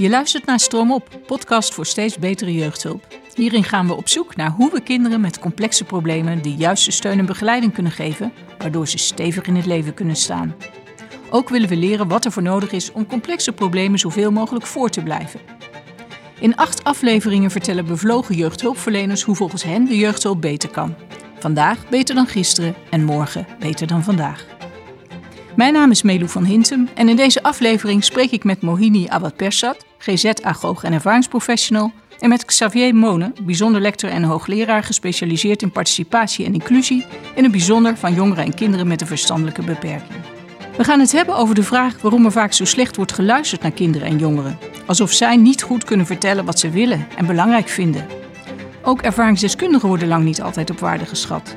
Je luistert naar Stroomop, podcast voor steeds betere jeugdhulp. Hierin gaan we op zoek naar hoe we kinderen met complexe problemen de juiste steun en begeleiding kunnen geven, waardoor ze stevig in het leven kunnen staan. Ook willen we leren wat er voor nodig is om complexe problemen zoveel mogelijk voor te blijven. In acht afleveringen vertellen bevlogen jeugdhulpverleners hoe volgens hen de jeugdhulp beter kan. Vandaag beter dan gisteren en morgen beter dan vandaag. Mijn naam is Melu van Hintem en in deze aflevering spreek ik met Mohini Awad-Persat, GZ-agoog en ervaringsprofessional, en met Xavier Monen, bijzonder lector en hoogleraar gespecialiseerd in participatie en inclusie, in het bijzonder van jongeren en kinderen met een verstandelijke beperking. We gaan het hebben over de vraag waarom er vaak zo slecht wordt geluisterd naar kinderen en jongeren, alsof zij niet goed kunnen vertellen wat ze willen en belangrijk vinden. Ook ervaringsdeskundigen worden lang niet altijd op waarde geschat.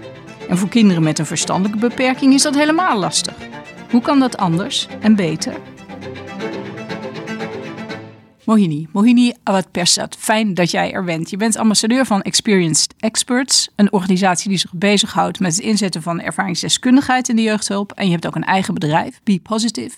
En voor kinderen met een verstandelijke beperking is dat helemaal lastig. Hoe kan dat anders en beter? Mohini, Mohini Awad Persat, fijn dat jij er bent. Je bent ambassadeur van Experienced Experts, een organisatie die zich bezighoudt met het inzetten van ervaringsdeskundigheid in de jeugdhulp. En je hebt ook een eigen bedrijf, Be Positive.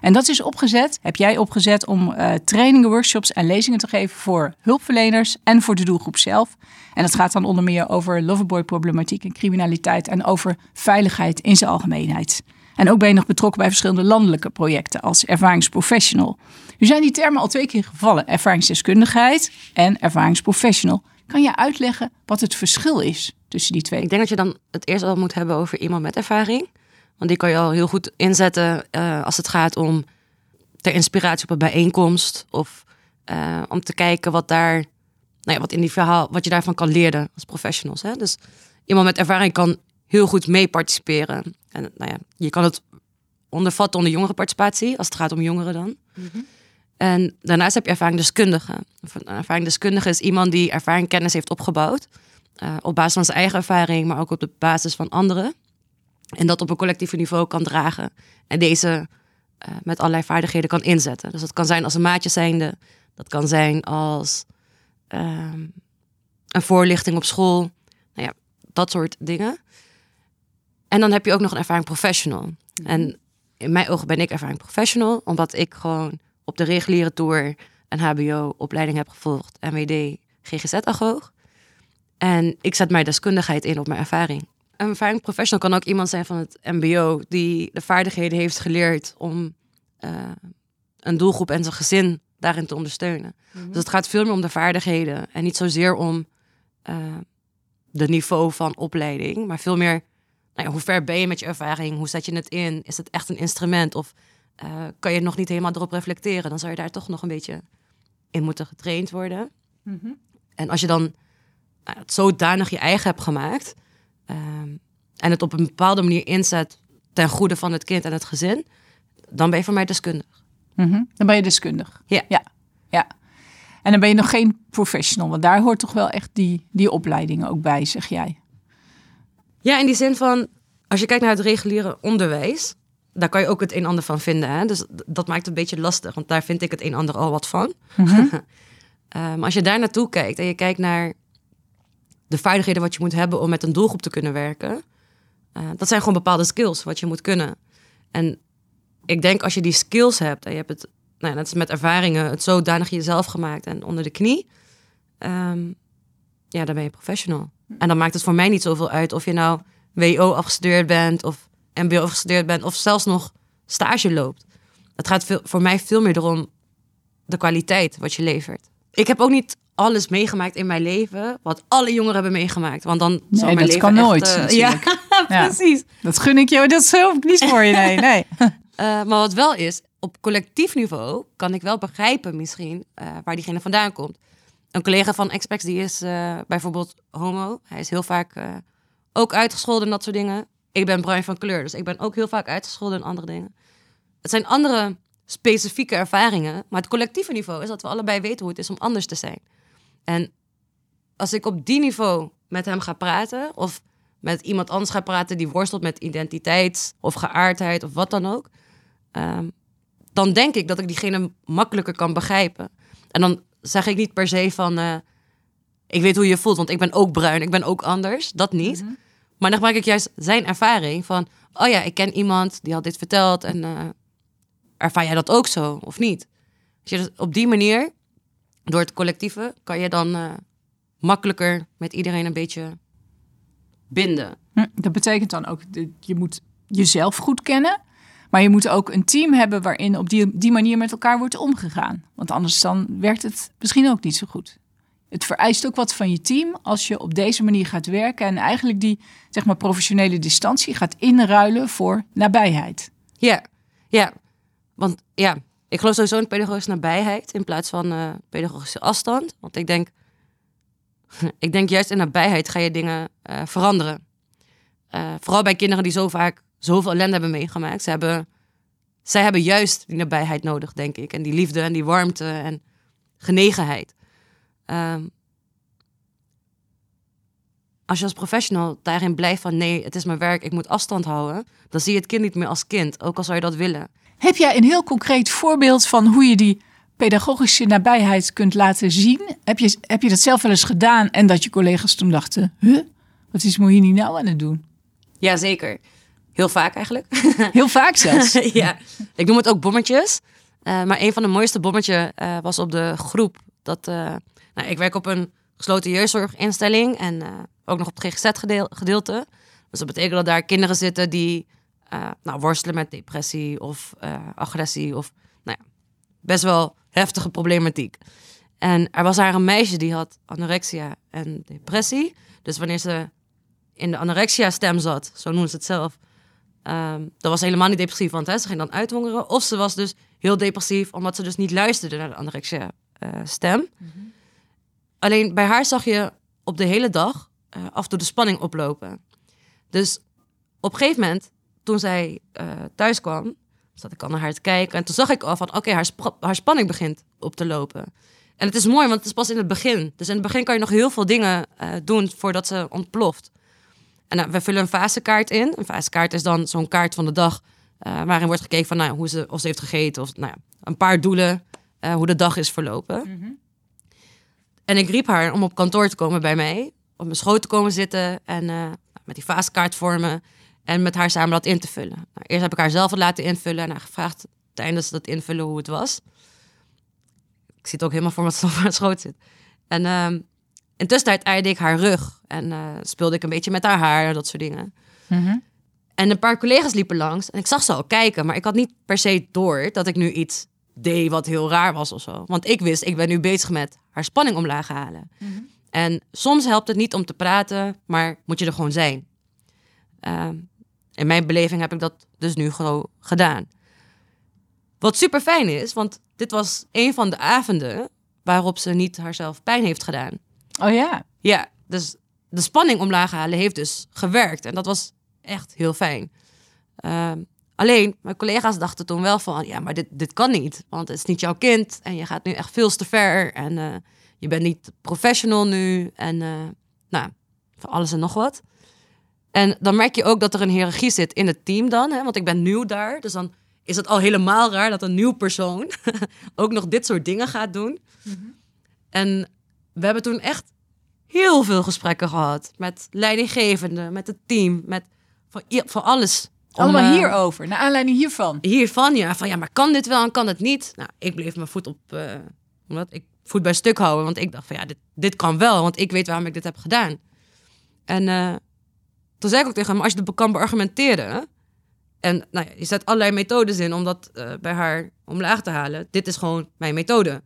En dat is opgezet, heb jij opgezet om uh, trainingen, workshops en lezingen te geven voor hulpverleners en voor de doelgroep zelf. En dat gaat dan onder meer over loverboy-problematiek en criminaliteit en over veiligheid in zijn algemeenheid. En ook ben je nog betrokken bij verschillende landelijke projecten als ervaringsprofessional. Nu zijn die termen al twee keer gevallen: ervaringsdeskundigheid en ervaringsprofessional. Kan je uitleggen wat het verschil is tussen die twee? Ik denk dat je dan het eerst al moet hebben over iemand met ervaring. Want die kan je al heel goed inzetten uh, als het gaat om ter inspiratie op een bijeenkomst. Of uh, om te kijken wat daar, nou ja, wat in die verhaal, wat je daarvan kan leren als professionals. Hè? Dus iemand met ervaring kan heel goed mee participeren. En nou ja, je kan het ondervatten onder jongerenparticipatie, als het gaat om jongeren dan. Mm En daarnaast heb je ervaringsdeskundige. Een ervaringsdeskundige is iemand die ervaring kennis heeft opgebouwd. Uh, op basis van zijn eigen ervaring, maar ook op de basis van anderen. En dat op een collectief niveau kan dragen. En deze uh, met allerlei vaardigheden kan inzetten. Dus dat kan zijn als een maatje zijnde. Dat kan zijn als uh, een voorlichting op school. Nou ja, dat soort dingen. En dan heb je ook nog een ervaring professional. Mhm. En in mijn ogen ben ik ervaring professional, omdat ik gewoon op de reguliere tour een HBO-opleiding heb gevolgd, MWD, GGZ-agoog. En ik zet mijn deskundigheid in op mijn ervaring. Een ervaring professional kan ook iemand zijn van het MBO die de vaardigheden heeft geleerd om uh, een doelgroep en zijn gezin daarin te ondersteunen. Mhm. Dus het gaat veel meer om de vaardigheden en niet zozeer om uh, de niveau van opleiding, maar veel meer nou ja, hoe ver ben je met je ervaring? Hoe zet je het in? Is het echt een instrument? Of uh, kan je nog niet helemaal erop reflecteren? Dan zou je daar toch nog een beetje in moeten getraind worden. Mm -hmm. En als je dan nou, het zodanig je eigen hebt gemaakt um, en het op een bepaalde manier inzet ten goede van het kind en het gezin, dan ben je voor mij deskundig. Mm -hmm. Dan ben je deskundig. Ja. ja. ja. En dan ben je nog geen professional, want daar hoort toch wel echt die, die opleiding ook bij, zeg jij? Ja, in die zin van, als je kijkt naar het reguliere onderwijs, daar kan je ook het een en ander van vinden. Hè? Dus dat maakt het een beetje lastig, want daar vind ik het een en ander al wat van. Mm -hmm. um, als je daar naartoe kijkt en je kijkt naar de vaardigheden wat je moet hebben om met een doelgroep te kunnen werken, uh, dat zijn gewoon bepaalde skills wat je moet kunnen. En ik denk als je die skills hebt en je hebt het, nou, net als met ervaringen, het zodanig jezelf gemaakt en onder de knie, um, ja, dan ben je professional. En dan maakt het voor mij niet zoveel uit of je nou WO afgestudeerd bent of MBO afgestudeerd bent of zelfs nog stage loopt. Het gaat veel, voor mij veel meer erom de kwaliteit wat je levert. Ik heb ook niet alles meegemaakt in mijn leven wat alle jongeren hebben meegemaakt. Want dan nee, zou mijn dat leven kan echt, nooit. Uh, ja, precies. Dat gun ik je. Dat is heel niet voor je. Nee, nee. uh, maar wat wel is, op collectief niveau kan ik wel begrijpen misschien uh, waar diegene vandaan komt een collega van Expex die is uh, bijvoorbeeld homo. Hij is heel vaak uh, ook uitgescholden en dat soort dingen. Ik ben bruin van kleur, dus ik ben ook heel vaak uitgescholden en andere dingen. Het zijn andere specifieke ervaringen, maar het collectieve niveau is dat we allebei weten hoe het is om anders te zijn. En als ik op die niveau met hem ga praten, of met iemand anders ga praten die worstelt met identiteit of geaardheid of wat dan ook, um, dan denk ik dat ik diegene makkelijker kan begrijpen. En dan zeg ik niet per se van. Uh, ik weet hoe je voelt, want ik ben ook bruin, ik ben ook anders. Dat niet. Mm -hmm. Maar dan gebruik ik juist zijn ervaring van. Oh ja, ik ken iemand die had dit verteld en uh, ervaar jij dat ook zo of niet? Als je dus op die manier, door het collectieve, kan je dan eh, makkelijker met iedereen een beetje binden. Hm, Dat betekent dan ook, dat je moet jezelf goed kennen. Maar je moet ook een team hebben waarin op die, die manier met elkaar wordt omgegaan. Want anders dan werkt het misschien ook niet zo goed. Het vereist ook wat van je team als je op deze manier gaat werken en eigenlijk die zeg maar, professionele distantie gaat inruilen voor nabijheid. Ja, ja. Want ja, ik geloof sowieso in pedagogische nabijheid in plaats van eh, pedagogische afstand. Want ik denk, ik denk juist in nabijheid ga je dingen eh, veranderen. Eh, vooral bij kinderen die zo vaak zoveel ellende hebben meegemaakt. Ze hebben, zij hebben juist die nabijheid nodig, denk ik. En die liefde en die warmte en genegenheid. Ehm, als je als professional daarin blijft van nee, het is mijn werk, ik moet afstand houden, dan zie je het kind niet meer als kind, ook al zou je dat willen. Heb jij een heel concreet voorbeeld van hoe je die pedagogische nabijheid kunt laten zien? Heb je, heb je dat zelf wel eens gedaan en dat je collega's toen dachten, huh, wat is Mohini nou aan het doen? Ja, zeker. Heel vaak eigenlijk. Heel vaak zelfs. ja, ik noem het ook bommetjes. Eh, maar een van de mooiste bommetjes eh, was op de groep. Dat, eh, nou, ik werk op een gesloten jeugdzorginstelling en ook nog op het GGZ-gedeelte. Dus dat betekent dat daar kinderen zitten die nou, worstelen met depressie of agressie of nou ja, best wel heftige problematiek. En er was daar een meisje die had anorexia en depressie. Dus wanneer ze in de anorexia-stem zat, zo noemen ze het zelf, Ehm dat was helemaal niet depressief, want hè, ze ging dan uithongeren. Of ze was dus heel depressief, omdat ze dus niet luisterde naar de anorexia-stem. Alleen bij haar zag je op de hele dag eh, af en toe de spanning oplopen. Dus op een gegeven moment, toen zij eh, thuis kwam, zat ik al naar haar te kijken. En toen zag ik al van, oké, haar, haar spanning begint op te lopen. En het is mooi, want het is pas in het begin. Dus in het begin kan je nog heel veel dingen doen voordat ze ontploft. En nou, we vullen een fasekaart in. Een fasekaart is dan zo'n kaart van de dag... eh, waarin wordt gekeken van nou, hoe ze, of ze heeft gegeten... of nou ja, een paar doelen, eh, hoe de dag is verlopen. En ik riep haar om op kantoor te komen bij mij. Op mijn schoot te komen zitten en eh, met die fasekaart vormen. En met haar samen dat in te vullen. Nou, eerst heb ik haar zelf het laten invullen en haar gevraagd tijdens dat invullen hoe het was. Ik zie het ook helemaal voor dat ze op haar schoot zit. En in tussentijd aaide ik haar rug en eh, speelde ik een beetje met haar haar en dat soort dingen. En een paar collega's liepen langs en ik zag ze al kijken, maar ik had niet per se door dat ik nu iets deed wat heel raar was of zo. Want ik wist, ik ben nu bezig met haar spanning omlaag halen. En soms helpt het niet om te praten, maar moet je er gewoon zijn. Ehm, in mijn beleving heb ik dat dus nu gewoon gedaan. Wat super fijn is, want dit was een van de avonden waarop ze niet haarzelf pijn heeft gedaan. Oh ja. Ja, dus de spanning omlaag halen heeft dus gewerkt. En dat was echt heel fijn. Ehm, alleen, mijn collega's dachten toen wel van... ja, maar dit, dit kan niet, want het is niet jouw kind... en je gaat nu echt veel te ver en eh, je bent niet professional nu... en eh, nou, van alles en nog wat. En dan merk je ook dat er een hiërarchie zit in het team dan. Hè? Want ik ben nieuw daar, dus dan is het al helemaal raar... dat een nieuw persoon ook nog dit soort dingen gaat doen. En we hebben toen echt heel veel gesprekken gehad. Met leidinggevenden, met het team, met van, van alles. Allemaal eh, hierover, naar aanleiding hiervan. Hiervan, ja. Van ja, maar kan dit wel en kan het niet? Nou, ik bleef mijn voet op... eh, omdat ik voet bij stuk houden. Want ik dacht van ja, dit, dit kan wel. Want ik weet waarom ik dit heb gedaan. En eh, toen zei ik ook tegen hem, als je het kan beargumenteren... En nou ja, je zet allerlei methodes in om dat bij haar omlaag te halen. Dit is gewoon mijn methode.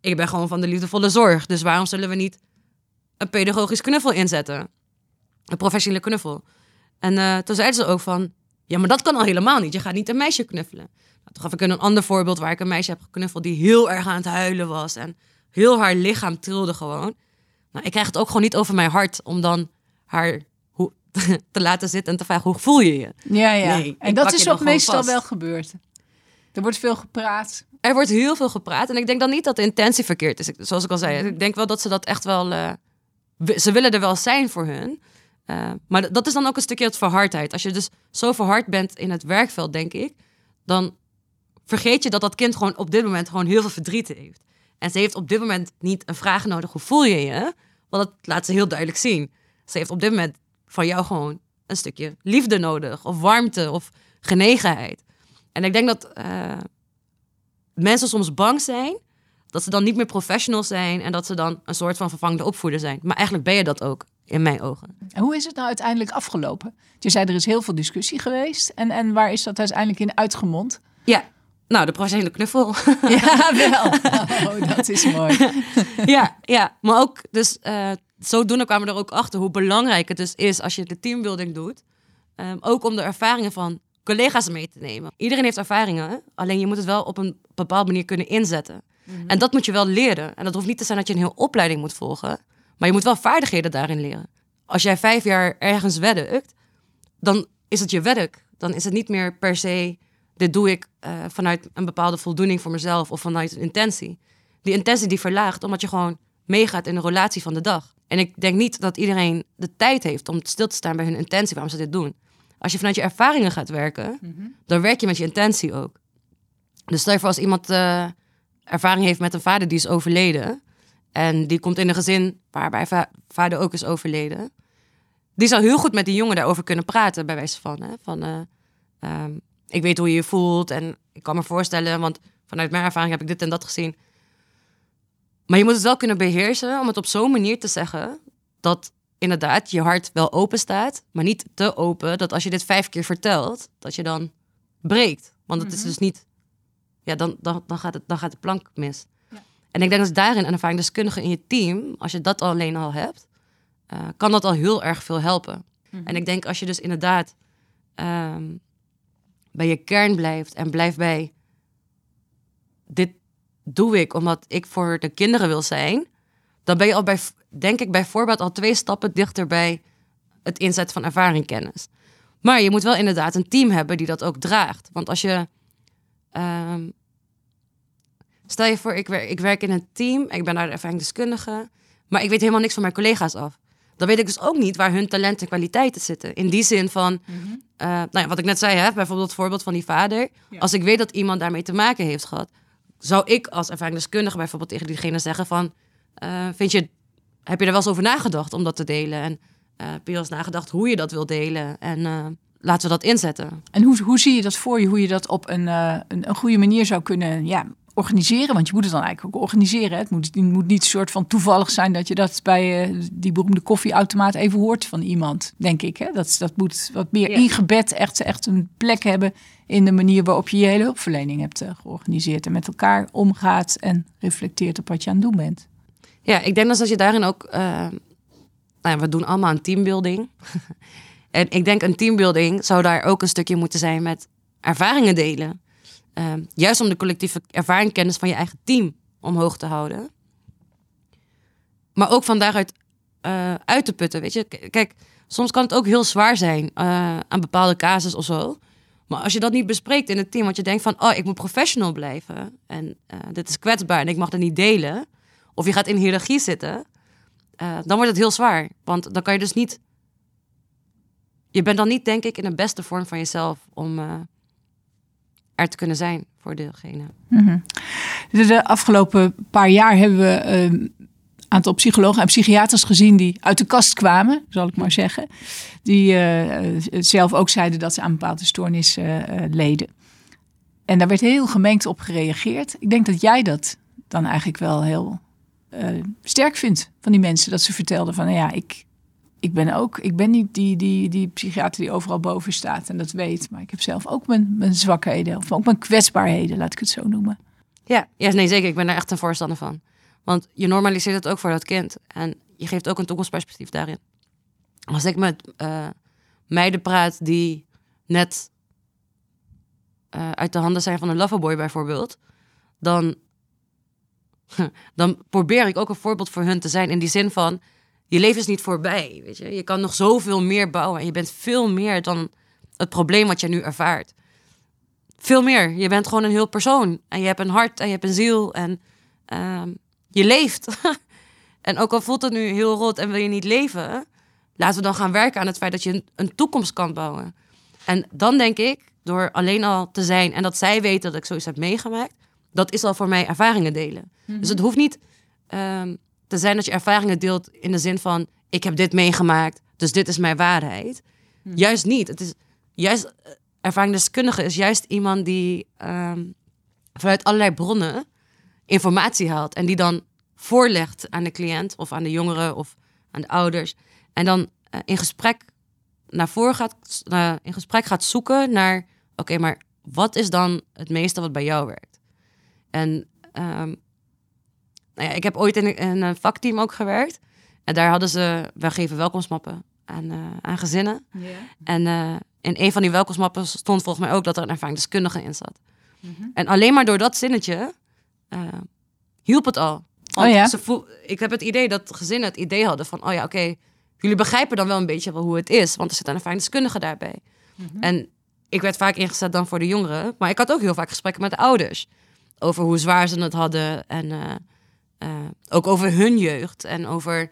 Ik ben gewoon van de liefdevolle zorg. Dus waarom zullen we niet een pedagogisch knuffel inzetten? Een professionele knuffel. En eh, toen zeiden ze ook van... Ja, maar dat kan al helemaal niet. Je gaat niet een meisje knuffelen. Nou, toen gaf ik een ander voorbeeld waar ik een meisje heb geknuffeld... die heel erg aan het huilen was. En heel haar lichaam trilde gewoon. Nou, ik krijg het ook gewoon niet over mijn hart... om dan haar hoe, te laten zitten en te vragen... hoe voel je je? Ja, ja. Nee, en dat is gewoon meestal vast. wel gebeurd. Er wordt veel gepraat. Er wordt heel veel gepraat. En ik denk dan niet dat de intentie verkeerd is. Zoals ik al zei, ik denk wel dat ze dat echt wel... eh, ze willen er wel zijn voor hun. Eh, maar dat is dan ook een stukje het verhardheid. Als je dus zo verhard bent in het werkveld, denk ik... dan vergeet je dat dat kind gewoon op dit moment gewoon heel veel verdriet heeft. En ze heeft op dit moment niet een vraag nodig, hoe voel je je? Want dat laat ze heel duidelijk zien. Ze heeft op dit moment van jou gewoon een stukje liefde nodig. Of warmte of genegenheid. En ik denk dat... eh, mensen soms bang zijn dat ze dan niet meer professional zijn en dat ze dan een soort van vervangende opvoeder zijn. Maar eigenlijk ben je dat ook in mijn ogen. En hoe is het nou uiteindelijk afgelopen? Je zei er is heel veel discussie geweest. En, en waar is dat uiteindelijk in uitgemond? Ja, nou, de professionele knuffel. Ja, wel. Oh, dat is mooi. ja, ja, maar ook dus uh, zodoende kwamen we er ook achter hoe belangrijk het dus is als je de teambuilding doet. Um, ook om de ervaringen van collega's mee te nemen. Iedereen heeft ervaringen, alleen je moet het wel op een bepaalde manier kunnen inzetten. En dat moet je wel leren. En dat hoeft niet te zijn dat je een hele opleiding moet volgen, maar je moet wel vaardigheden daarin leren. Als jij vijf jaar ergens werkt, dan is het je werk. Dan is het niet meer per se, dit doe ik uh, vanuit een bepaalde voldoening voor mezelf of vanuit een intentie. Die intentie die verlaagt, omdat je gewoon meegaat in de relatie van de dag. En ik denk niet dat iedereen de tijd heeft om stil te staan bij hun intentie, waarom ze dit doen. Als je vanuit je ervaringen gaat werken, mhm. dan werk je met je intentie ook. Dus stel je voor als iemand uh, ervaring heeft met een vader die is overleden. En die komt in een gezin waarbij vader ook is overleden. Die zou heel goed met die jongen daarover kunnen praten, bij wijze van. Hè? van uh, um, ik weet hoe je je voelt en ik kan me voorstellen, want vanuit mijn ervaring heb ik dit en dat gezien. Maar je moet het wel kunnen beheersen om het op zo'n manier te zeggen dat inderdaad je hart wel open staat, maar niet te open dat als je dit vijf keer vertelt, dat je dan breekt. Want het is mhm. dus niet, ja, dan, dan, dan, gaat, het, dan gaat de plank mis. Ja. En ik denk dat daarin een ervaringsdeskundige in je team, als je dat alleen al hebt, uh, kan dat al heel erg veel helpen. Mhm. En ik denk als je dus inderdaad um, bij je kern blijft en blijft bij dit doe ik omdat ik voor de kinderen wil zijn, dan ben je al bij, denk ik bijvoorbeeld al twee stappen dichter bij het inzetten van ervaring kennis. Maar je moet wel inderdaad een team hebben die dat ook draagt. Want als je. Um, stel je voor, ik werk, ik werk in een team, ik ben daar de ervaringsdeskundige, maar ik weet helemaal niks van mijn collega's af. Dan weet ik dus ook niet waar hun talenten en kwaliteiten zitten. In die zin van, mm nou ja, wat ik net zei, hè, bijvoorbeeld het voorbeeld van die vader. Als ik weet dat iemand daarmee te maken heeft gehad, zou ik als ervaringsdeskundige bijvoorbeeld tegen diegene zeggen van... Uh, vind je, heb je er wel eens over nagedacht om dat te delen? En uh, heb je wel eens nagedacht hoe je dat wil delen? En laten we dat inzetten. En hoe, hoe zie je dat voor je? Hoe je dat op een, een, een, goede manier zou kunnen ja, organiseren? Want je moet het dan eigenlijk ook organiseren. Het moet, het moet niet een soort van toevallig zijn dat je dat bij die beroemde koffieautomaat even hoort van iemand, denk ik. Hè? Dat, dat moet wat meer ingebed echt, echt een plek hebben in de manier waarop je je hele hulpverlening hebt uh, georganiseerd en met elkaar omgaat en reflecteert op wat je aan het doen bent. Ja, ik denk dat als je daarin ook, nou ja, we doen allemaal een teambuilding. en ik denk een teambuilding zou daar ook een stukje moeten zijn met ervaringen delen. Uh, juist om de collectieve ervaringkennis van je eigen team omhoog te houden. Maar ook van daaruit uh, uit te putten, weet je. Kijk, soms kan het ook heel zwaar zijn aan bepaalde casus of zo. Maar als je dat niet bespreekt in het team, want je denkt van, oh, ik moet professional blijven en uh, dit is kwetsbaar en ik mag dat niet delen, of je gaat in hiërarchie zitten, dan wordt het heel zwaar. Want dan kan je dus niet, je bent dan niet, denk ik, in de beste vorm van jezelf om uh, er te kunnen zijn voor degene. Mm -hmm. De afgelopen paar jaar hebben we ehm, aantal psychologen en psychiaters gezien die uit de kast kwamen, zal ik maar zeggen. Die uh, zelf ook zeiden dat ze aan bepaalde stoornissen uh, leden. En daar werd heel gemengd op gereageerd. Ik denk dat jij dat dan eigenlijk wel heel sterk vindt van die mensen. Dat ze vertelden van, nou ja, ik, ik ben ook, ik ben niet die, die, die psychiater die overal boven staat en dat weet. Maar ik heb zelf ook mijn, mijn zwakheden, of ook mijn kwetsbaarheden, laat ik het zo noemen. Ja, ja, nee, zeker. Ik ben daar echt een voorstander van. Want je normaliseert het ook voor dat kind. En je geeft ook een toekomstperspectief daarin. Als ik met uh, meiden praat die net uh, uit de handen zijn van een loverboy bijvoorbeeld, dan, dan probeer ik ook een voorbeeld voor hun te zijn in die zin van je leven is niet voorbij, weet je. Je kan nog zoveel meer bouwen en je bent veel meer dan het probleem wat je nu ervaart. Veel meer. Je bent gewoon een heel persoon en je hebt een hart en je hebt een ziel en uh, je leeft. en ook al voelt het nu heel rot en wil je niet leven, laten we dan gaan werken aan het feit dat je een, toekomst kan bouwen. En dan denk ik, door alleen al te zijn en dat zij weten dat ik zoiets heb meegemaakt, dat is al voor mij ervaringen delen. Mhm. Dus het hoeft niet um, te zijn dat je ervaringen deelt in de zin van: ik heb dit meegemaakt, dus dit is mijn waarheid. Mhm. Juist niet. Het is juist ervaringsdeskundige is juist iemand die um, vanuit allerlei bronnen informatie haalt en die dan voorlegt aan de cliënt of aan de jongeren of aan de ouders. En dan eh, in gesprek naar voren gaat, uh, in gesprek gaat zoeken naar, oké, maar wat is dan het meeste wat bij jou werkt? En um, nou ja, ik heb ooit in een, vakteam ook gewerkt. En daar hadden ze, we geven welkomstmappen aan, uh, aan gezinnen. En uh, in een van die welkomstmappen stond volgens mij ook dat er een ervaringsdeskundige in zat. Mm -hmm. En alleen maar door dat zinnetje uh, hielp het al. Want oh ja? Ze ik heb het idee dat gezinnen het idee hadden van, oh ja, oké, okay, jullie begrijpen dan wel een beetje wel hoe het is, want er zit een ervaringsdeskundige daarbij. Mm -hmm. En ik werd vaak ingezet dan voor de jongeren, maar ik had ook heel vaak gesprekken met de ouders over hoe zwaar ze het hadden en uh, uh, ook over hun jeugd en over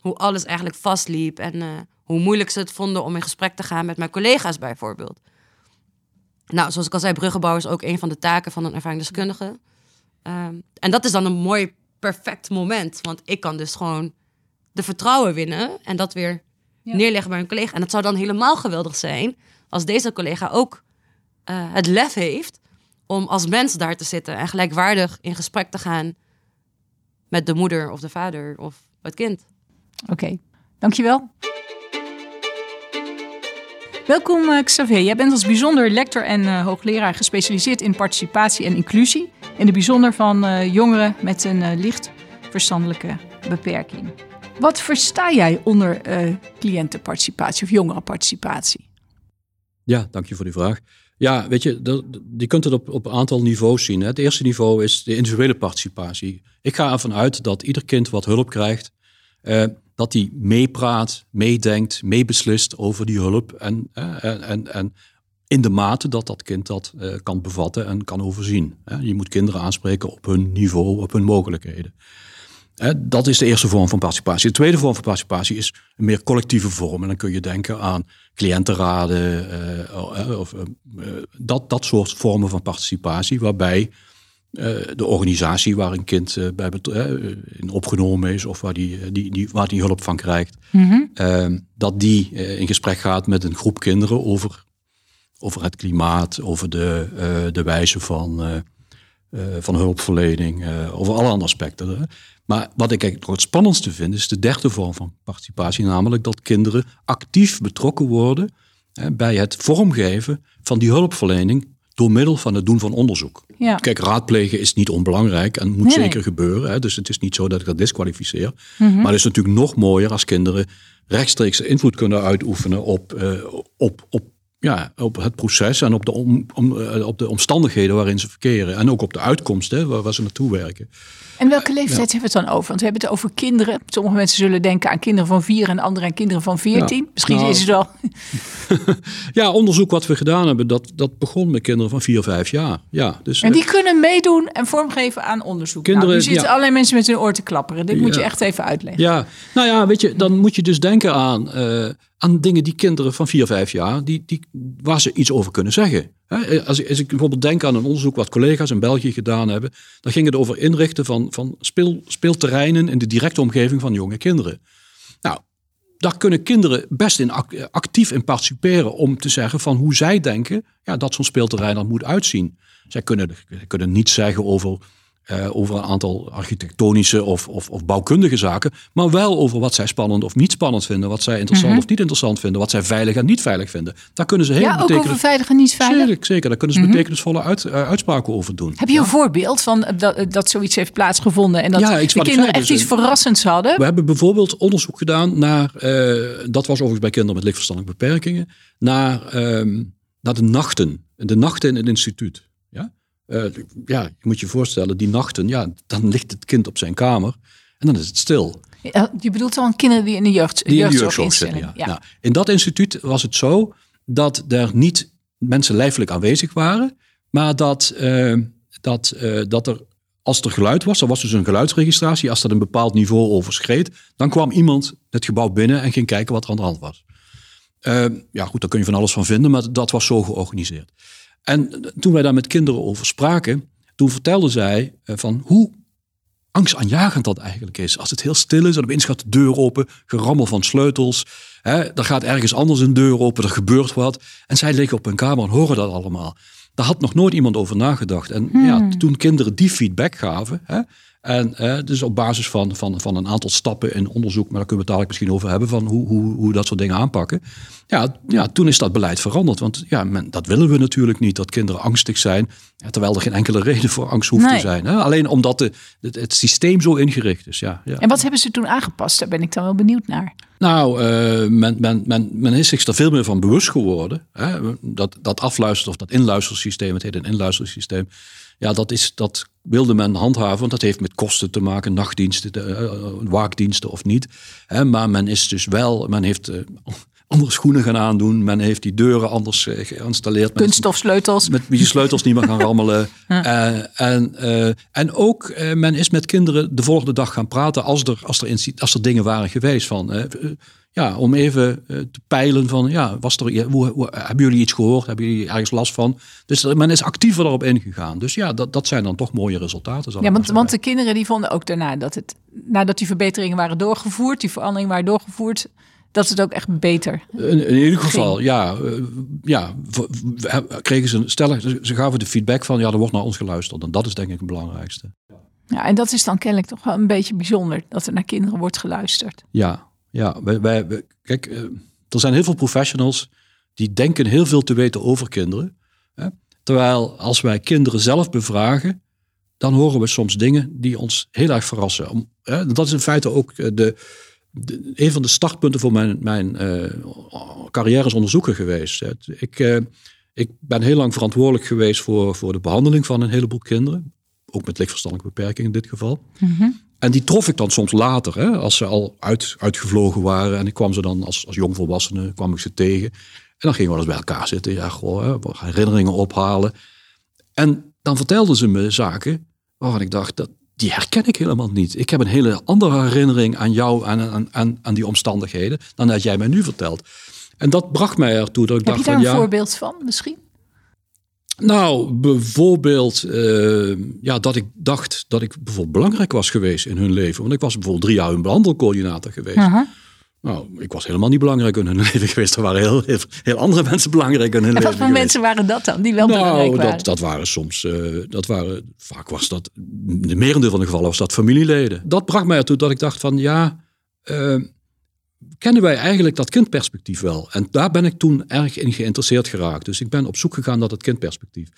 hoe alles eigenlijk vastliep en uh, hoe moeilijk ze het vonden om in gesprek te gaan met mijn collega's bijvoorbeeld. Nou, zoals ik al zei, bruggenbouw is ook een van de taken van een ervaringsdeskundige. Um, en dat is dan een mooi, perfect moment, want ik kan dus gewoon de vertrouwen winnen en dat weer ja. neerleggen bij een collega. En het zou dan helemaal geweldig zijn als deze collega ook uh, het lef heeft om als mens daar te zitten en gelijkwaardig in gesprek te gaan met de moeder of de vader of het kind. Oké, okay. dankjewel. Welkom uh, Xavier. Jij bent als bijzonder lector en uh, hoogleraar gespecialiseerd in participatie en inclusie. In het bijzonder van uh, jongeren met een licht verstandelijke beperking. Wat versta jij onder cliëntenparticipatie of jongerenparticipatie? Ja, dank je voor die vraag. Ja, weet je, je kunt het op, op een aantal niveaus zien. Hè. Het eerste niveau is de individuele participatie. Ik ga ervan uit dat ieder kind wat hulp krijgt, eh, dat hij meepraat, meedenkt, meebeslist over die hulp. En, en, en in de mate dat dat kind dat eh, kan bevatten en kan overzien. Hè. Je moet kinderen aanspreken op hun niveau, op hun mogelijkheden. Dat is de eerste vorm van participatie. De tweede vorm van participatie is een meer collectieve vorm. En dan kun je denken aan cliëntenraden, uh, of, uh, dat, dat soort vormen van participatie, waarbij de organisatie waar een kind bij in opgenomen is of waar die, die, die, waar die hulp van krijgt, mm -hmm. dat die in gesprek gaat met een groep kinderen over, over het klimaat, over de, de wijze van, van hulpverlening, over alle andere aspecten. Maar wat ik eigenlijk nog het spannendste vind, is de derde vorm van participatie, namelijk dat kinderen actief betrokken worden hè, bij het vormgeven van die hulpverlening door middel van het doen van onderzoek. Ja. Kijk, raadplegen is niet onbelangrijk en moet zeker gebeuren. Hè, dus het is niet zo dat ik dat disqualificeer. Mhm. Maar het is natuurlijk nog mooier als kinderen rechtstreeks invloed kunnen uitoefenen op, uh, op, op ja, op het proces en op de, om, om, eh, op de omstandigheden waarin ze verkeren. En ook op de uitkomsten waar, waar ze naartoe werken. En welke leeftijd hebben we het dan over? Want we hebben het over kinderen. Sommige mensen zullen denken aan kinderen van vier en anderen aan kinderen van veertien. Misschien nou, is het wel. ja, onderzoek wat we gedaan hebben, dat, dat begon met kinderen van vier, vijf jaar. Ja, dus, en die eh, kunnen meedoen en vormgeven aan onderzoek. Kinderen, nou, nu zitten ja. allerlei mensen met hun oor te klapperen. Dit moet je echt even uitleggen. Ja, nou ja, weet je, dan moet je dus denken aan... Uh, aan dingen die kinderen van 4, 5 jaar, die, die, waar ze iets over kunnen zeggen. Als ik, als ik bijvoorbeeld denk aan een onderzoek wat collega's in België gedaan hebben, dan ging het over inrichten van, van speel, speelterreinen in de directe omgeving van jonge kinderen. Nou, daar kunnen kinderen best in actief in participeren om te zeggen van hoe zij denken ja, dat zo'n speelterrein er moet uitzien. Zij kunnen, kunnen niets zeggen over uh, over een aantal architectonische of, of, of, bouwkundige zaken, maar wel over wat zij spannend of niet spannend vinden, wat zij interessant mhm. of niet interessant vinden, wat zij veilig en niet veilig vinden. Daar kunnen ze heel ja, ook over veilig en niet veilig. Zeker, zeker. daar kunnen ze mm betekenisvolle uit, uh, uitspraken over doen. Heb je een voorbeeld van dat, dat zoiets heeft plaatsgevonden en dat ja, de kinderen echt dus iets verrassends hadden? We hebben bijvoorbeeld onderzoek gedaan naar, uh, dat was overigens bij kinderen met lichtverstandelijke beperkingen, naar, uh, naar de nachten, de nachten in het instituut. Ja? Uh, ja, je moet je voorstellen, die nachten, ja, dan ligt het kind op zijn kamer en dan is het stil. Ja, je bedoelt dan kinderen die in de jeugd, die jeugdzorg in zitten. Ja. ja. Nou, in dat instituut was het zo dat er niet mensen lijfelijk aanwezig waren, maar dat, uh, dat, uh, dat er, als er geluid was, er was dus een geluidsregistratie, als dat een bepaald niveau overschreed, dan kwam iemand het gebouw binnen en ging kijken wat er aan de hand was. ja, goed, daar kun je van alles van vinden, maar dat was zo georganiseerd. En toen wij daar met kinderen over spraken, toen vertelde zij eh, van hoe angstaanjagend dat eigenlijk is. Als het heel stil is en opeens gaat de deur open, gerammel van sleutels. Hè, er gaat ergens anders een deur open, er gebeurt wat. En zij liggen op hun kamer en horen dat allemaal. daar had nog nooit iemand over nagedacht. En Hmm. ja, toen kinderen die feedback gaven, hè, en eh, dus op basis van, van, van een aantal stappen in onderzoek, maar daar kunnen we het dadelijk misschien over hebben, van hoe, hoe, hoe we dat soort dingen aanpakken. Ja, ja, toen is dat beleid veranderd. Want ja, men, dat willen we natuurlijk niet, dat kinderen angstig zijn. Terwijl er geen enkele reden voor angst hoeft Nee. te zijn. Hè? Alleen omdat de, het, het systeem zo ingericht is. Ja, ja. En wat hebben ze toen aangepast? Daar ben ik dan wel benieuwd naar. Nou, eh, men, men, men, men is zich er veel meer van bewust geworden. Hè? Dat, dat afluisteren of dat inluistersysteem, het heet een inluistersysteem. Ja, dat, is, dat wilde men handhaven, want dat heeft met kosten te maken, nachtdiensten, de, eh, waakdiensten of niet. Hè? Maar men is dus wel, men heeft eh, andere schoenen gaan aandoen, men heeft die deuren anders eh, geïnstalleerd. Is Kunststofsleutels. met wie je sleutels niet meer gaan rammelen. Eh, en, eh, en ook, eh, men is met kinderen de volgende dag gaan praten als er, als er, als er dingen waren geweest van. Ja, om even eh, te peilen van, ja, was er, hoe, hoe- hebben jullie iets gehoord? Hebben jullie ergens last van? Dus men is actiever erop ingegaan. Dus ja, dat, dat zijn dan toch mooie resultaten. Ja, want, want de kinderen die vonden ook daarna dat het, nadat die verbeteringen waren doorgevoerd, die veranderingen waren doorgevoerd, dat het ook echt beter. In, in ieder geval, ja, eh, ja kregen ze een stellig, ze gaven de feedback van, ja, er wordt naar ons geluisterd. En dat is denk ik het belangrijkste. Ja, en dat is dan kennelijk toch wel een beetje bijzonder dat er naar kinderen wordt geluisterd. Ja, ja. Wij, kijk, eh, er zijn heel veel professionals die denken heel veel te weten over kinderen. Hè? Terwijl als wij kinderen zelf bevragen, dan horen we soms dingen die ons heel erg verrassen. Om, hè, dat is in feite ook eh, de, een van de startpunten voor mijn, mijn eh, carrière als onderzoeker geweest. Ik, ik ben heel lang verantwoordelijk geweest voor, voor de behandeling van een heleboel kinderen. Ook met lichtverstandelijke beperking in dit geval. En die trof ik dan soms later, hè, als ze al uit, uitgevlogen waren. En ik kwam ze dan als, als jongvolwassene, kwam ik ze tegen. En dan gingen we eens bij elkaar zitten. Ja, goh, hè, herinneringen ophalen. En dan vertelden ze me zaken waarvan ik dacht, dat, die herken ik helemaal niet. Ik heb een hele andere herinnering aan jou en aan, aan, aan die omstandigheden dan dat jij mij nu vertelt. En dat bracht mij ertoe dat ik Heb je dacht daar van een ja. voorbeeld van misschien? Nou, bijvoorbeeld eh, ja, dat ik dacht dat ik bijvoorbeeld belangrijk was geweest in hun leven. Want ik was bijvoorbeeld drie jaar hun behandelcoördinator geweest. Nou, ik was helemaal niet belangrijk in hun leven geweest. Er waren heel, heel, heel andere mensen belangrijk in hun En leven wat voor geweest. mensen waren dat dan, die wel belangrijk Nou, waren? dat, dat waren soms, eh, dat waren, vaak was dat, de merendeel van de gevallen was dat familieleden. Dat bracht mij ertoe dat ik dacht van, ja, eh, kennen wij eigenlijk dat kindperspectief wel? En daar ben ik toen erg in geïnteresseerd geraakt. Dus ik ben op zoek gegaan naar dat kindperspectief.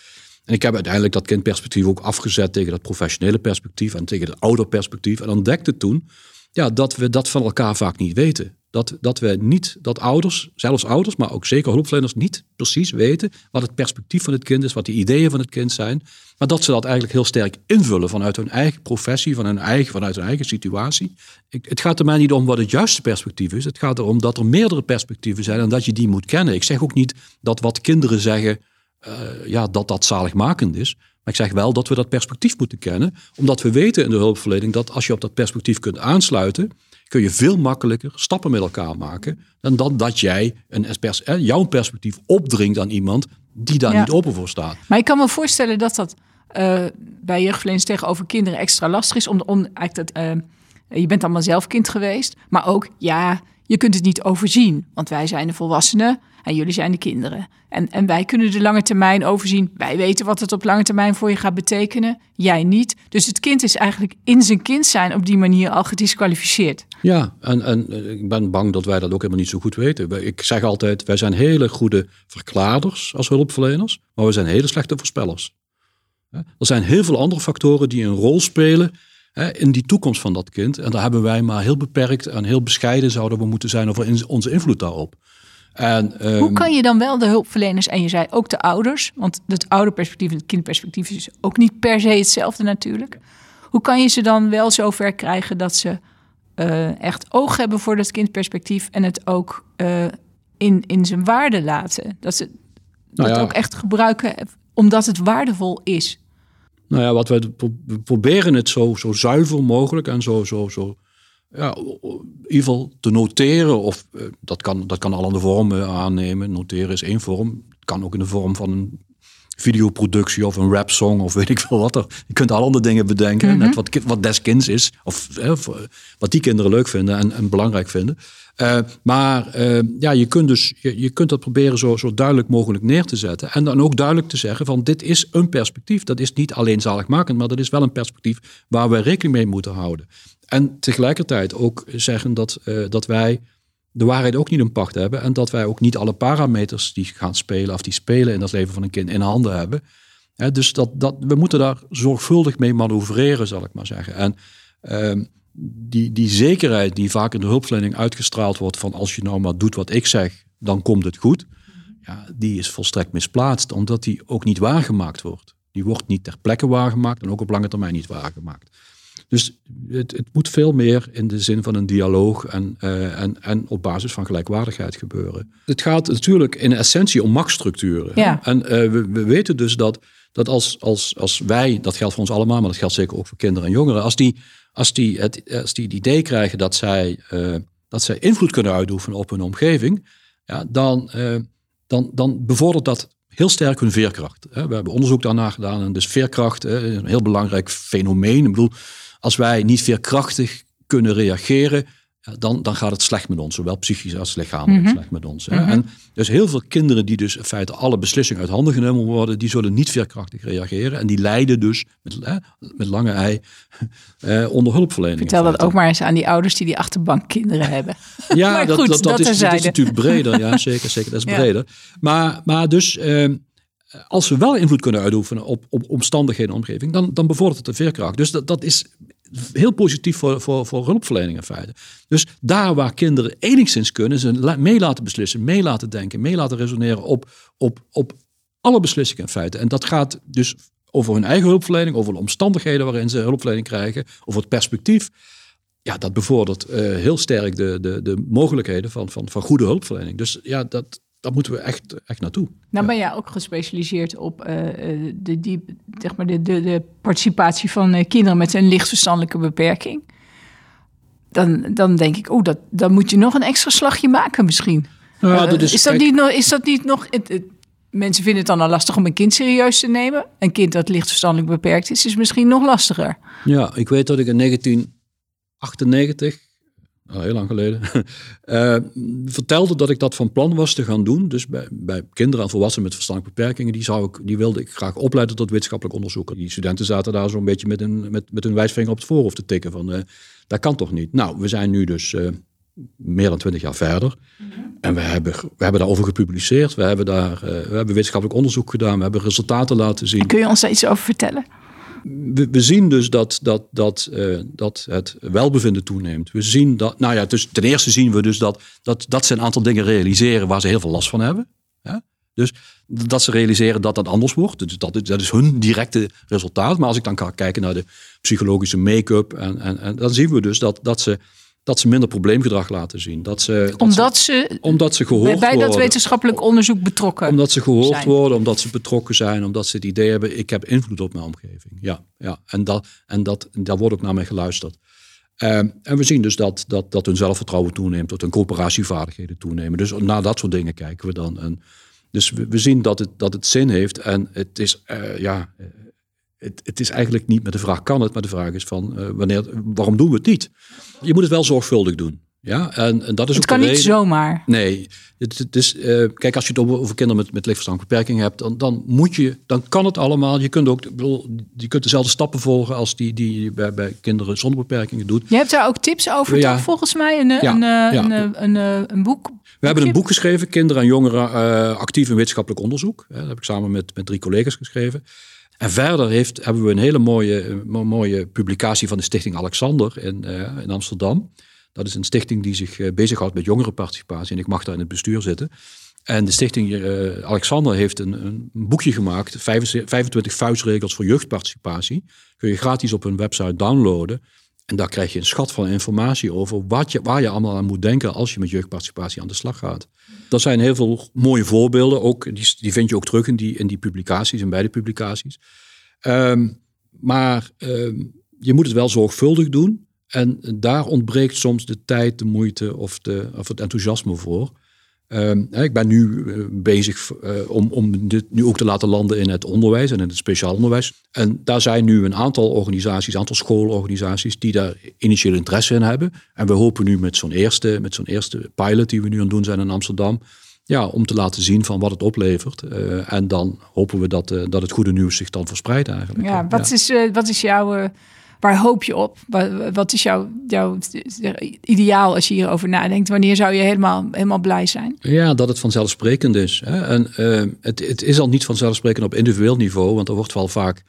En ik heb uiteindelijk dat kindperspectief ook afgezet tegen dat professionele perspectief en tegen het ouderperspectief. En ontdekte toen ja, dat we dat van elkaar vaak niet weten. Dat, dat we niet, dat ouders, zelfs ouders, maar ook zeker hulpverleners, niet precies weten wat het perspectief van het kind is, wat de ideeën van het kind zijn. Maar dat ze dat eigenlijk heel sterk invullen vanuit hun eigen professie, van hun eigen, vanuit hun eigen situatie. Ik, het gaat er mij niet om wat het juiste perspectief is. Het gaat erom dat er meerdere perspectieven zijn en dat je die moet kennen. Ik zeg ook niet dat wat kinderen zeggen, eh, ja, dat dat zaligmakend is. Maar ik zeg wel dat we dat perspectief moeten kennen. Omdat we weten in de hulpverlening dat als je op dat perspectief kunt aansluiten, kun je veel makkelijker stappen met elkaar maken. Dan dat, dat jij een, pers- eh, jouw perspectief opdringt aan iemand die daar Ja. niet open voor staat. Maar ik kan me voorstellen dat dat eh, bij jeugdverleners tegenover kinderen extra lastig is. Om, om eigenlijk dat, eh, je bent allemaal zelf kind geweest. Maar ook, ja, je kunt het niet overzien. Want wij zijn de volwassenen en jullie zijn de kinderen. En, en wij kunnen de lange termijn overzien. Wij weten wat het op lange termijn voor je gaat betekenen. Jij niet. Dus het kind is eigenlijk in zijn kind zijn op die manier al gedisqualificeerd. Ja, en, en eh, ik ben bang dat wij dat ook helemaal niet zo goed weten. Ik zeg altijd, wij zijn hele goede verklaarders als hulpverleners, maar we zijn hele slechte voorspellers. Er zijn heel veel andere factoren die een rol spelen in die toekomst van dat kind. En daar hebben wij maar heel beperkt en heel bescheiden zouden we moeten zijn over onze invloed daarop. En, ehm, Hoe kan je dan wel de hulpverleners en je zei ook de ouders, want het ouderperspectief en het kindperspectief is ook niet per se hetzelfde natuurlijk. Hoe kan je ze dan wel zover krijgen dat ze eh, echt oog hebben voor dat kindperspectief en het ook eh, in, in zijn waarde laten? Dat ze Nou dat ja. ook echt gebruiken omdat het waardevol is. Nou ja, wat pro- we proberen het zo, zo zuiver mogelijk en zo, zo, zo ja, in ieder geval te noteren. Of eh, dat kan, dat kan allerlei vormen aannemen. Noteren is één vorm. Het kan ook in de vorm van een videoproductie of een rapsong of weet ik veel wat. Er, je kunt al andere dingen bedenken. Mhm. Net wat, wat des kinds is. Of hè, voor- wat die kinderen leuk vinden en, en belangrijk vinden. Eh, maar eh, ja, je kunt dus je, je kunt dat proberen zo, zo duidelijk mogelijk neer te zetten. En dan ook duidelijk te zeggen van dit is een perspectief. Dat is niet alleen zaligmakend, maar dat is wel een perspectief waar we rekening mee moeten houden. En tegelijkertijd ook zeggen dat, eh, dat wij de waarheid ook niet in pacht hebben. En dat wij ook niet alle parameters die gaan spelen of die spelen in het leven van een kind in handen hebben. Dus dat, dat, we moeten daar zorgvuldig mee manoeuvreren, zal ik maar zeggen. En ehm, die, die zekerheid die vaak in de hulpverlening uitgestraald wordt van als je nou maar doet wat ik zeg, dan komt het goed. Ja, die is volstrekt misplaatst, omdat die ook niet waargemaakt wordt. Die wordt niet ter plekke waargemaakt en ook op lange termijn niet waargemaakt. Dus het, het moet veel meer in de zin van een dialoog en, eh, en, en op basis van gelijkwaardigheid gebeuren. Het gaat natuurlijk in essentie om machtsstructuren. Ja. En eh, we, we weten dus dat, dat als, als, als wij, dat geldt voor ons allemaal, maar dat geldt zeker ook voor kinderen en jongeren, als die, als die, het, als die het idee krijgen dat zij, eh, dat zij invloed kunnen uitoefenen op hun omgeving, ja, dan, dan, dan bevordert dat heel sterk hun veerkracht. We hebben onderzoek daarna gedaan en dus veerkracht een heel belangrijk fenomeen. Ik bedoel, als wij niet veerkrachtig kunnen reageren, dan, dan gaat het slecht met ons, zowel psychisch als lichamelijk slecht met ons. Hè. En dus heel veel kinderen die dus in feite alle beslissingen uit handen genomen worden, die zullen niet veerkrachtig reageren en die lijden dus met, hè, met lange ei eh, onder hulpverlening. in Vertel dat ook maar eens aan die ouders die die achterbankkinderen hebben. Ja, dat, goed, dat, dat, dat is, dat terzijde. is natuurlijk breder. Ja, zeker, zeker. Dat is Ja. breder. Maar, maar dus, ehm, als we wel invloed kunnen uitoefenen op, op omstandigheden en omgeving, dan, dan bevordert het de veerkracht. Dus dat, is heel positief voor, voor, voor hulpverlening in feite. Dus daar waar kinderen enigszins kunnen, ze mee laten beslissen, mee laten denken, mee laten resoneren op, op, op alle beslissingen in feite. En dat gaat dus over hun eigen hulpverlening, over de omstandigheden waarin ze hulpverlening krijgen, over het perspectief. Ja, dat bevordert eh, heel sterk de, de, de mogelijkheden van, van, van goede hulpverlening. Dus ja, dat, daar moeten we echt, echt naartoe. Nou ben jij ook gespecialiseerd op eh, eh, de, die, zeg maar de, de, de participatie van eh, kinderen met een licht verstandelijke beperking. Dan, dan denk ik, oh, dat, dan moet je nog een extra slagje maken misschien. Ja, dat is, is- dat niet nog, is dat niet nog... Het, het- mensen vinden het dan al lastig om een kind serieus te nemen. Een kind dat licht verstandelijk beperkt is, is misschien nog lastiger. Ja, ik weet dat ik in 1998, al heel lang geleden, eh, vertelde dat ik dat van plan was te gaan doen. Dus bij, bij kinderen en volwassenen met verstandelijke beperkingen, die, zou ik, die wilde ik graag opleiden tot wetenschappelijk onderzoeker. Die studenten zaten daar zo'n beetje met een, met, met hun wijsvinger op het voorhoofd te tikken van, eh, dat kan toch niet? Nou, we zijn nu dus eh, meer dan twintig jaar verder. En we hebben, we hebben daarover gepubliceerd. We hebben, daar, we hebben wetenschappelijk onderzoek gedaan. We hebben resultaten laten zien. Kun je ons daar iets over vertellen? We, zien dus dat, dat, dat, eh, dat het welbevinden toeneemt. We zien dat, nou ja, dus ten eerste zien we dus dat, dat, dat ze een aantal dingen realiseren waar ze heel veel last van hebben. Dus dat ze realiseren dat dat anders wordt. Dus dat, is- dat is hun directe resultaat. Maar als ik dan kan kijken naar de psychologische make-up, en, en, en dan zien we dus dat, dat, ze, dat ze minder probleemgedrag laten zien. Dat ze, dat Omdat ze, ze omdat ze gehoord bij, bij dat worden. wetenschappelijk onderzoek betrokken Omdat ze gehoord zijn. worden, omdat ze betrokken zijn, omdat ze het idee hebben, ik heb invloed op mijn omgeving. Ja, ja. En, dat, en dat, daar wordt ook naar mij geluisterd. Ehm, en we zien dus dat, dat, dat hun zelfvertrouwen toeneemt, dat hun coöperatievaardigheden toenemen. Dus naar dat soort dingen kijken we dan. En dus we, we zien dat het, dat het zin heeft. En het is, eh, ja, het, het is eigenlijk niet met de vraag kan het, maar de vraag is van eh, wanneer, waarom doen we het niet? Je moet het wel zorgvuldig doen. Ja, en, en dat is Het ook kan niet zomaar. Nee, het, het is, eh, kijk, als je het over, kinderen met, met lichtverstandelijke beperking hebt, dan, dan moet je, dan kan het allemaal. Je kunt ook, bedoel, je kunt dezelfde stappen volgen als die, die je bij, bij kinderen zonder beperkingen doet. Je hebt daar ook tips over, Ja. toch? Volgens mij een, Ja, een, eh, ja. een, een, een boek. We hebben een boek geschreven, Kinderen en Jongeren actief in wetenschappelijk onderzoek. Dat heb ik samen met, met drie collega's geschreven. En verder heeft, hebben we een hele mooie, eh, mo- mooie publicatie van de Stichting Alexander in, eh, in Amsterdam. Dat is een stichting die zich eh, bezighoudt met jongerenparticipatie. En ik mag daar in het bestuur zitten. En de stichting Alexander heeft een, een boekje gemaakt. 25 25 vuistregels voor jeugdparticipatie. Kun je gratis op hun website downloaden. En daar krijg je een schat van informatie over wat je, waar je allemaal aan moet denken als je met jeugdparticipatie aan de slag gaat. Dat zijn heel veel mooie voorbeelden. Ook, die, die vind je ook terug in die, in die publicaties, in beide publicaties. Ehm, maar ehm, je moet het wel zorgvuldig doen. En daar ontbreekt soms de tijd, de moeite of, de, of het enthousiasme voor. Ehm, ik ben nu eh, bezig uh, om, om dit nu ook te laten landen in het onderwijs en in het speciaal onderwijs. En daar zijn nu een aantal organisaties, een aantal schoolorganisaties die daar initieel interesse in hebben. En we hopen nu met zo'n eerste, met zo'n eerste pilot die we nu aan het doen zijn in Amsterdam, ja, om te laten zien van wat het oplevert. Uh, en dan hopen we dat, dat het goede nieuws zich dan verspreidt eigenlijk. Ja, wat, ja. Is, wat is jouw Waar hoop je op? Wat, is jouw, ideaal als je hierover nadenkt? Wanneer zou je helemaal, helemaal blij zijn? Ja, dat het vanzelfsprekend is. Hè? En uh, het, het is al niet vanzelfsprekend op individueel niveau, want er wordt wel vaak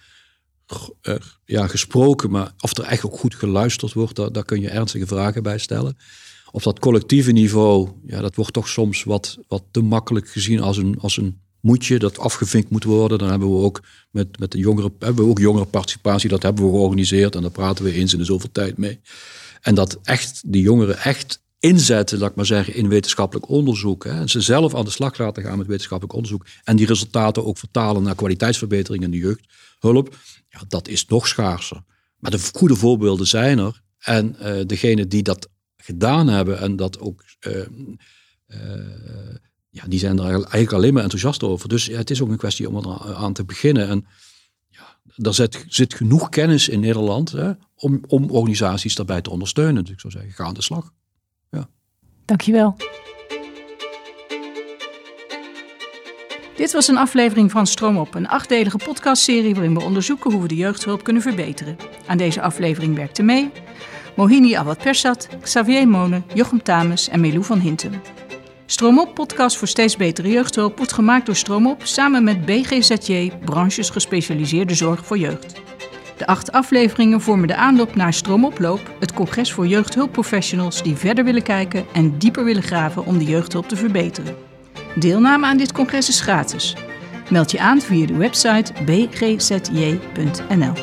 uh, ja, gesproken, maar of er echt ook goed geluisterd wordt, daar, daar kun je ernstige vragen bij stellen. Op dat collectieve niveau, ja, dat wordt toch soms wat, wat te makkelijk gezien als een, als een moet je dat afgevinkt moet worden. Dan hebben we ook met, met de jongeren, hebben we ook jongerenparticipatie, dat hebben we georganiseerd en daar praten we eens in de zoveel tijd mee. En dat echt die jongeren echt inzetten, laat ik maar zeggen, in wetenschappelijk onderzoek. Hè. En ze zelf aan de slag laten gaan met wetenschappelijk onderzoek. En die resultaten ook vertalen naar kwaliteitsverbetering in de jeugdhulp. Ja, dat is nog schaarser. Maar de goede voorbeelden zijn er. En uh, degene die dat gedaan hebben en dat ook uh, uh, ja, die zijn er eigenlijk alleen maar enthousiast over. Dus ja, het is ook een kwestie om er aan te beginnen. En ja, er zit, zit genoeg kennis in Nederland hè, om, om organisaties daarbij te ondersteunen. Dus ik zou zeggen, ga aan de slag. Ja. Dankjewel. Dit was een aflevering van Stroom op, een achtdelige podcastserie waarin we onderzoeken hoe we de jeugdhulp kunnen verbeteren. Aan deze aflevering werkten mee Mohini Awad Persat, Xavier Monen, Jochem Tames en Melou van Hintem. Stroomop, podcast voor steeds betere jeugdhulp, wordt gemaakt door Stroomop samen met BGZJ, branches gespecialiseerde zorg voor jeugd. De acht afleveringen vormen de aanloop naar Stroomoploop, het congres voor jeugdhulpprofessionals die verder willen kijken en dieper willen graven om de jeugdhulp te verbeteren. Deelname aan dit congres is gratis. Meld je aan via de website bgzj.nl.